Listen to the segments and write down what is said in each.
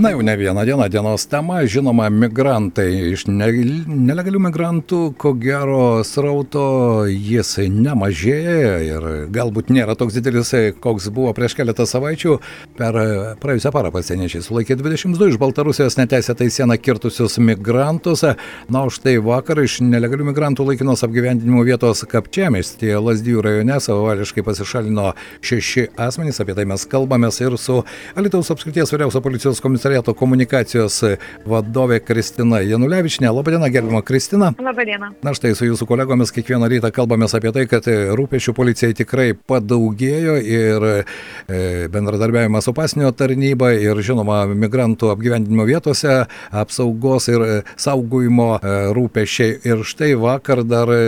Na jau ne vieną dieną dienos tema, žinoma, migrantai. Iš ne, nelegalių migrantų, ko gero, srauto jis nemažėja ir galbūt nėra toks didelis, koks buvo prieš keletą savaičių. Per praėjusią parą pasieniečiai sulaikė 22 iš Baltarusijos neteisėtai sieną kirtusius migrantus. Na, o štai vakar iš nelegalių migrantų laikinos apgyvendinimo vietos Kapčiamestėje Lasdijų rajone savavališkai pasišalino šeši asmenys. Apie tai mes kalbamės ir su Alitaus apskrities vyriausio policijos komisaru komisariato komunikacijos vadovė Kristina Janulevičinė. Labadiena, gerbima Kristina. Labadiena. Na štai su jūsų kolegomis kiekvieną rytą kalbamės apie tai, kad rūpešių policijai tikrai padaugėjo ir e, bendradarbiavimas su pasinio tarnyba ir žinoma migrantų apgyvendinimo vietose apsaugos ir saugojimo e, rūpešiai. Ir štai vakar dar e,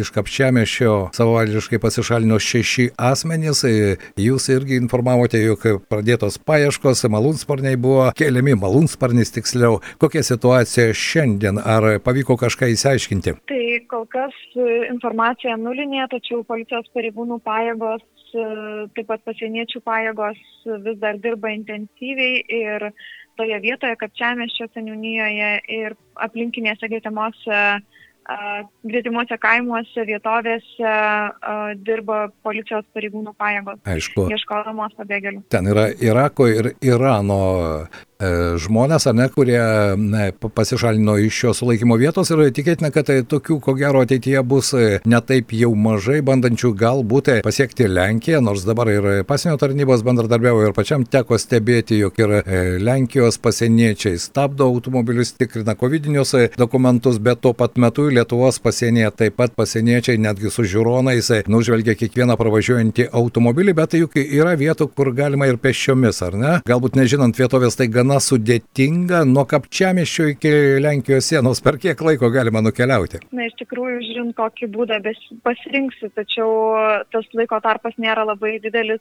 iš kapčiamešio savavališkai pasišalino šeši asmenys. Jūs irgi informavote, jog pradėtos paieškos, malūnsparniai buvo keliami malūnsparnis tiksliau. Kokia situacija šiandien? Ar pavyko kažką įsiaiškinti? Tai kol kas e, informacija nulinė, tačiau policijos pareigūnų pajėgos, e, taip pat pasieniečių pajėgos vis dar dirba intensyviai ir toje vietoje, kad čia mes čia seniūnijoje ir aplinkinėse gretimose gretimuose kaimuose, vietovėse dirba policijos pareigūnų pajėgos. Aišku. Ieškodamos pabėgėlių. Ten yra Irako ir Irano žmonės, ar ne, kurie ne, pasišalino iš šios sulaikymo vietos ir tikėtina, kad tai tokių, ko gero, ateityje bus e, netaip jau mažai, bandančių galbūt pasiekti Lenkiją, nors dabar ir pasienio tarnybos bendradarbiavo ir pačiam teko stebėti, jog ir e, Lenkijos pasieniečiai stabdo automobilius, tikrina covidinius dokumentus, bet tuo pat metu Lietuvos pasienyje taip pat pasieniečiai netgi su žiūronais nužvelgia kiekvieną pravažiuojantį automobilį, bet tai juk yra vietų, kur galima ir pešiomis, ar ne? Galbūt nežinant vietovės, tai gana gana sudėtinga nuo Kapčiamiščio iki Lenkijos sienos. Per kiek laiko galima nukeliauti? Na, iš tikrųjų, žiūrint, kokį būdą pasirinksi, tačiau tas laiko tarpas nėra labai didelis,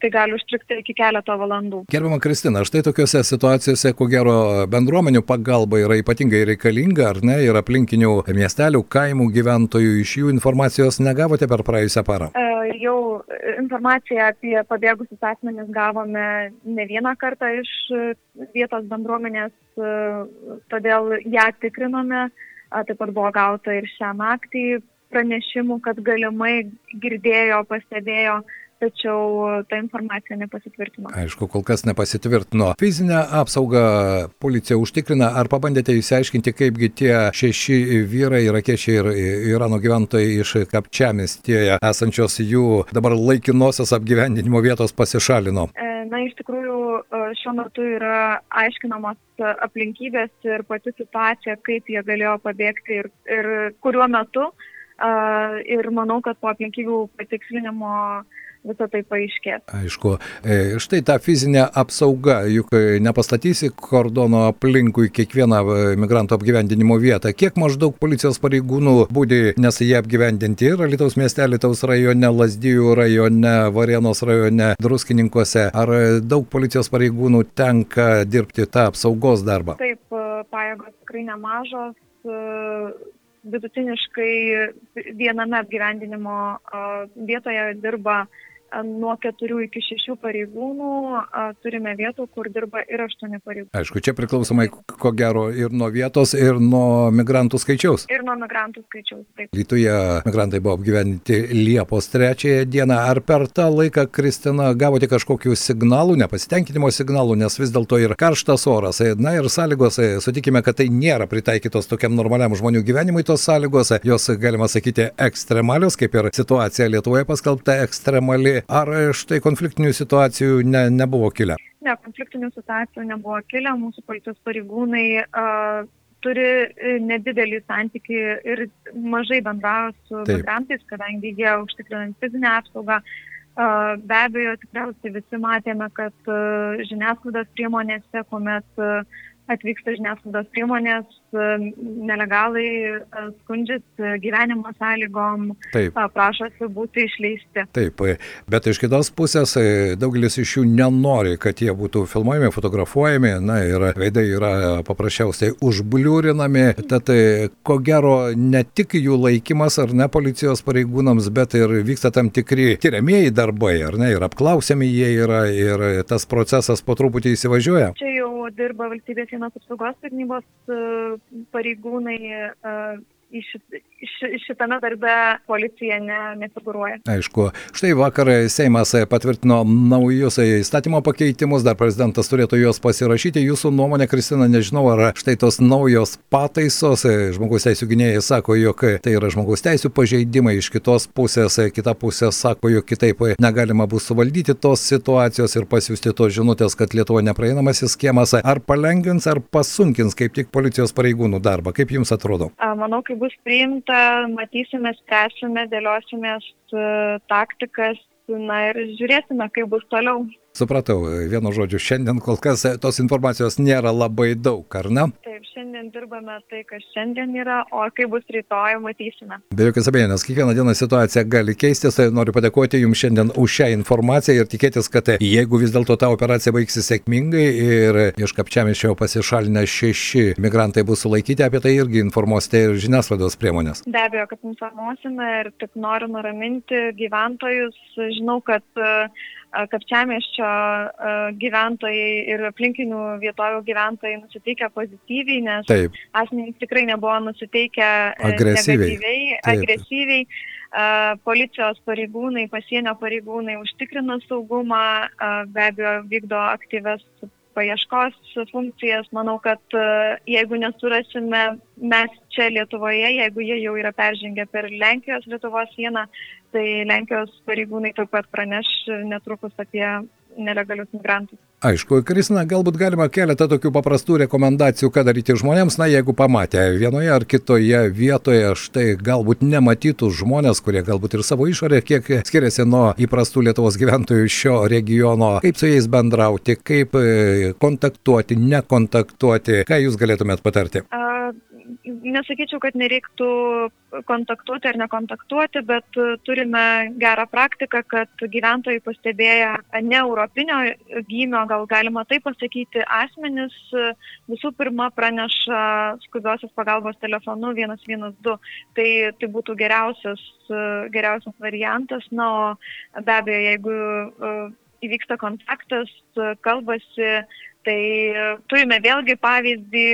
tai gali užtrukti iki keleto valandų. Gerbama Kristina, štai tokiuose situacijose, ko gero, bendruomenių pagalba yra ypatingai reikalinga, ar ne, ir aplinkinių miestelių, kaimų gyventojų iš jų informacijos negavote per praėjusią parą? E, jau informaciją apie pabėgusius asmenis gavome ne vieną kartą iš vietos bendruomenės, e, todėl ją tikrinome. Taip pat buvo gauta ir šią naktį pranešimų, kad galimai girdėjo, pastebėjo tačiau ta informacija nepasitvirtino. Aišku, kol kas nepasitvirtino. Fizinę apsaugą policija užtikrina. Ar pabandėte įsiaiškinti, kaipgi tie šeši vyrai, irakiečiai ir Irano gyventojai iš Kapčiamestėje esančios jų dabar laikinosios apgyvendinimo vietos pasišalino? E, na, iš tikrųjų, e, šiuo metu yra aiškinamos aplinkybės ir pati situacija, kaip jie galėjo pabėgti ir, ir kuriuo metu. Ir manau, kad po aplinkybių patikslinimo visą tai paaiškės. Aišku, e, štai ta fizinė apsauga, juk e, nepastatysi kordono aplinkui kiekvieną e, migrantų apgyvendinimo vietą. Kiek maždaug policijos pareigūnų būdi, nes jie apgyvendinti ir Lietuvos miestelį Taus rajone, Lasdijų rajone, Varėnos rajone, Druskininkose. Ar daug policijos pareigūnų tenka dirbti tą apsaugos darbą? Taip, pajėgos tikrai nemažos vidutiniškai viename apgyvendinimo vietoje dirba nuo keturių iki šešių pareigūnų, turime vietų, kur dirba ir aštuoni pareigūnai. Aišku, čia priklausomai ko gero ir nuo vietos, ir nuo migrantų skaičiaus. Ir nuo migrantų skaičiaus, taip. Lietuvoje migrantai buvo apgyvendinti Liepos trečiąją dieną. Ar per tą laiką, Kristina, gavote kažkokių signalų, nepasitenkinimo signalų, nes vis dėlto ir karštas oras, na ir sąlygos, sutikime, kad tai nėra pritaikytos tokiam normaliam žmonių gyvenimui tos sąlygos, jos, galima sakyti, ekstremalios, kaip ir situacija Lietuvoje paskelbta ekstremali Ar štai konfliktinių situacijų ne, nebuvo kilę? Ne, konfliktinių situacijų nebuvo kilę. Mūsų policijos pareigūnai uh, turi e, nedidelį santyki ir mažai bendravo su Taip. migrantais, kadangi jie užtikrinant fizinę apsaugą. Be abejo, tikriausiai visi matėme, kad uh, žiniasklaidos priemonėse, kuomet uh, atvyksta žiniasklaidos priemonės, nelegalai skundžiasi gyvenimo sąlygom, Taip. prašosi būti išleisti. Taip, bet iš kitos pusės daugelis iš jų nenori, kad jie būtų filmuojami, fotografuojami, na ir veidai yra paprasčiausiai užbliūrinami, tad ko gero ne tik jų laikymas ar ne policijos pareigūnams, bet ir vyksta tam tikri tyriamieji darbai, ar ne, ir apklausiami jie yra, ir tas procesas po truputį įsivažiuoja. Čia jau dirba valstybės sienos apsaugos tarnybos e, pareigūnai e, šitame darbe policija ne, nefiguruoja. Aišku, štai vakar Seimas patvirtino naujus įstatymo pakeitimus, dar prezidentas turėtų juos pasirašyti. Jūsų nuomonė, Kristina, nežinau, ar štai tos naujos pataisos, žmogaus teisų gynėjai sako, jog tai yra žmogaus teisų pažeidimai, iš kitos pusės, kita pusė sako, jog kitaip negalima bus suvaldyti tos situacijos ir pasiūsti tos žinutės, kad Lietuva nepraeinamasis skiemas, ar palengvins, ar pasunkins kaip tik policijos pareigūnų darbą. Kaip jums atrodo? Manau, kaip bus priimta, matysime, spręsime, dėliosimės e, taktikas, na ir žiūrėsime, kaip bus toliau. Supratau, vienu žodžiu, šiandien kol kas tos informacijos nėra labai daug, ar ne? Taip, šiandien dirbame tai, kas šiandien yra, o kaip bus rytoj, matysime. Be jokios abejonės, kiekvieną dieną situacija gali keistis, tai noriu padėkoti Jums šiandien už šią informaciją ir tikėtis, kad jeigu vis dėlto ta operacija baigsis sėkmingai ir iš kapčiamišio pasišalinę šeši migrantai bus sulaikyti, apie tai irgi informuosite ir žiniasklaidos priemonės. Be abejo, kad informuosime ir tik noriu nuraminti gyventojus. Žinau, kad kapčiamieščio gyventojai ir aplinkinių vietovių gyventojai nusiteikę pozityviai, nes Taip. asmenys tikrai nebuvo nusiteikę e, agresyviai. Agresyviai. Policijos pareigūnai, pasienio pareigūnai užtikrina saugumą, be abejo vykdo aktyves paieškos funkcijas. Manau, kad jeigu nesurasime mes čia Lietuvoje, jeigu jie jau yra peržengę per Lenkijos Lietuvos sieną, tai Lenkijos pareigūnai taip pat praneš netrukus apie nelegalius migrantus. Aišku, Kristina, galbūt galima keletą tokių paprastų rekomendacijų, ką daryti žmonėms, na, jeigu pamatė vienoje ar kitoje vietoje, štai galbūt nematytų žmonės, kurie galbūt ir savo išorė kiek skiriasi nuo įprastų Lietuvos gyventojų šio regiono, kaip su jais bendrauti, kaip e, kontaktuoti, nekontaktuoti, ką jūs galėtumėt patarti? A, nesakyčiau, kad nereiktų kontaktuoti ar nekontaktuoti, bet turime gerą praktiką, kad gyventojai pastebėję ne europinio gymio, gal galima taip pasakyti, asmenys visų pirma praneša skubiosios pagalbos telefonu 112. Tai, tai būtų geriausias, geriausias variantas. Na, o be abejo, jeigu e, įvyksta kontaktas, kalbasi, Tai turime vėlgi pavyzdį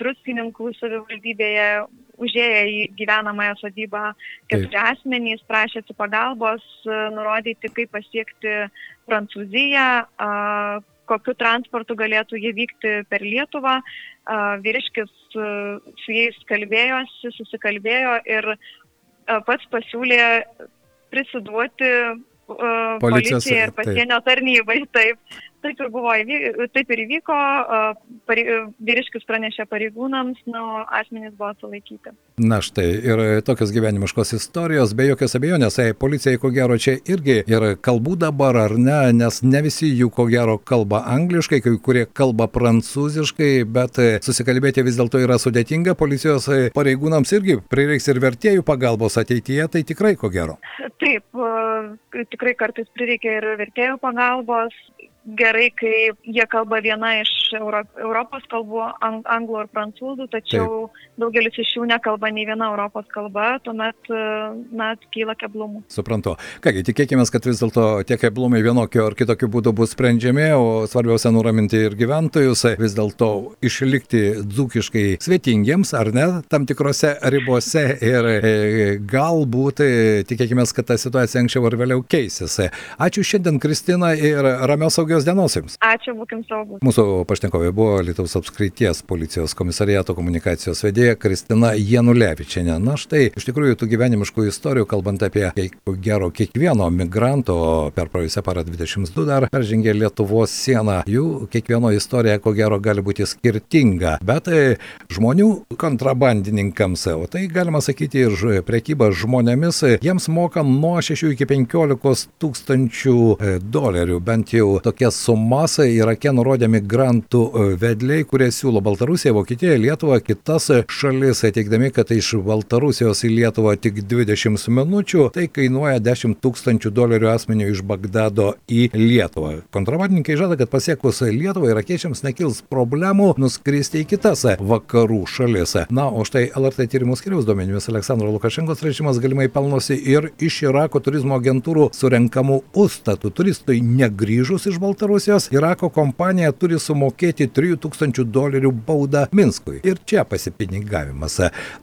druskininkų savivaldybėje, užėję į gyvenamąją sodybą, keturi asmenys prašėsi pagalbos, nurodyti, kaip pasiekti Prancūziją, kokiu transportu galėtų jie vykti per Lietuvą. Vyriškis su jais kalbėjosi, susikalbėjo ir pats pasiūlė prisiduoti policijai ir pasienio tarnybai. Taip. Taip ir, buvo, taip ir įvyko, pare, vyriškis pranešė pareigūnams, na, o asmenys buvo sulaikyti. Na štai, ir tokios gyvenimiškos istorijos, be jokios abejonės, tai policijai ko gero čia irgi ir kalbų dabar ar ne, nes ne visi jų ko gero kalba angliškai, kai kurie kalba prancūziškai, bet susikalbėti vis dėlto yra sudėtinga, policijos pareigūnams irgi prireiks ir vertėjų pagalbos ateityje, tai tikrai ko gero. Taip, tikrai kartais prireikia ir vertėjų pagalbos, gerai, kai jie kalba viena iš Euro, Europos kalbų, ang, anglų ir prancūzų, tačiau Taip. daugelis iš jų nekalba nei viena Europos kalba, tuomet, na, kyla keblumų. Suprantu. Kągi, tikėkime, kad vis dėlto tie keblumai vienokio ar kitokio būdu bus sprendžiami, o svarbiausia nuraminti ir gyventojus, vis dėlto išlikti dzūkiškai svetingiems, ar ne, tam tikrose ribose ir e, galbūt, e, tikėkime, kad ta situacija anksčiau ar vėliau keisis. Ačiū šiandien, Kristina, ir ramios saugios gražios dienos jums. Ačiū, būkim saugus. Mūsų pašnekovė buvo Lietuvos apskrities policijos komisariato komunikacijos vedėja Kristina Janulevičiane. Na štai, iš tikrųjų, tų gyvenimiškų istorijų, kalbant apie, ko gero, kiekvieno migranto per praėjusią parą 22 dar peržengė Lietuvos sieną, jų kiekvieno istorija, ko gero, gali būti skirtinga. Bet tai žmonių kontrabandininkams, o tai galima sakyti ir prekyba žmonėmis, jiems moka nuo 6 iki 15 tūkstančių dolerių, bent jau tokia tokias sumas Irake nurodė migrantų vedliai, kurie siūlo Baltarusiją, Vokietiją, Lietuvą, kitas šalis, teikdami, kad iš Baltarusijos į Lietuvą tik 20 minučių, tai kainuoja 10 tūkstančių dolerių asmenių iš Bagdado į Lietuvą. Kontrabandininkai žada, kad pasiekus Lietuvą irakiečiams nekils problemų nuskristi į kitas vakarų šalis. Na, o štai LRT tyrimų skiriaus duomenimis Aleksandro Lukašenkos režimas galimai pelnosi ir iš Irako turizmo agentūrų surenkamų užstatų. Turistui negrįžus iš Baltarusijos, Irako kompanija turi sumokėti 3000 dolerių baudą Minskui. Ir čia pasipinigavimas.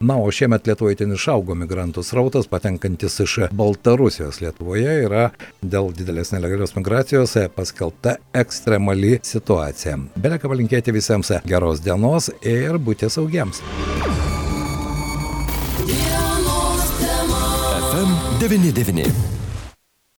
Na, o šiemet Lietuvoje ten išaugo migrantų srautas, patenkantis iš Baltarusijos. Lietuvoje yra dėl didelės nelegalios migracijos paskelbta ekstremali situacija. Belieka palinkėti visiems geros dienos ir būti saugiems. FM 99.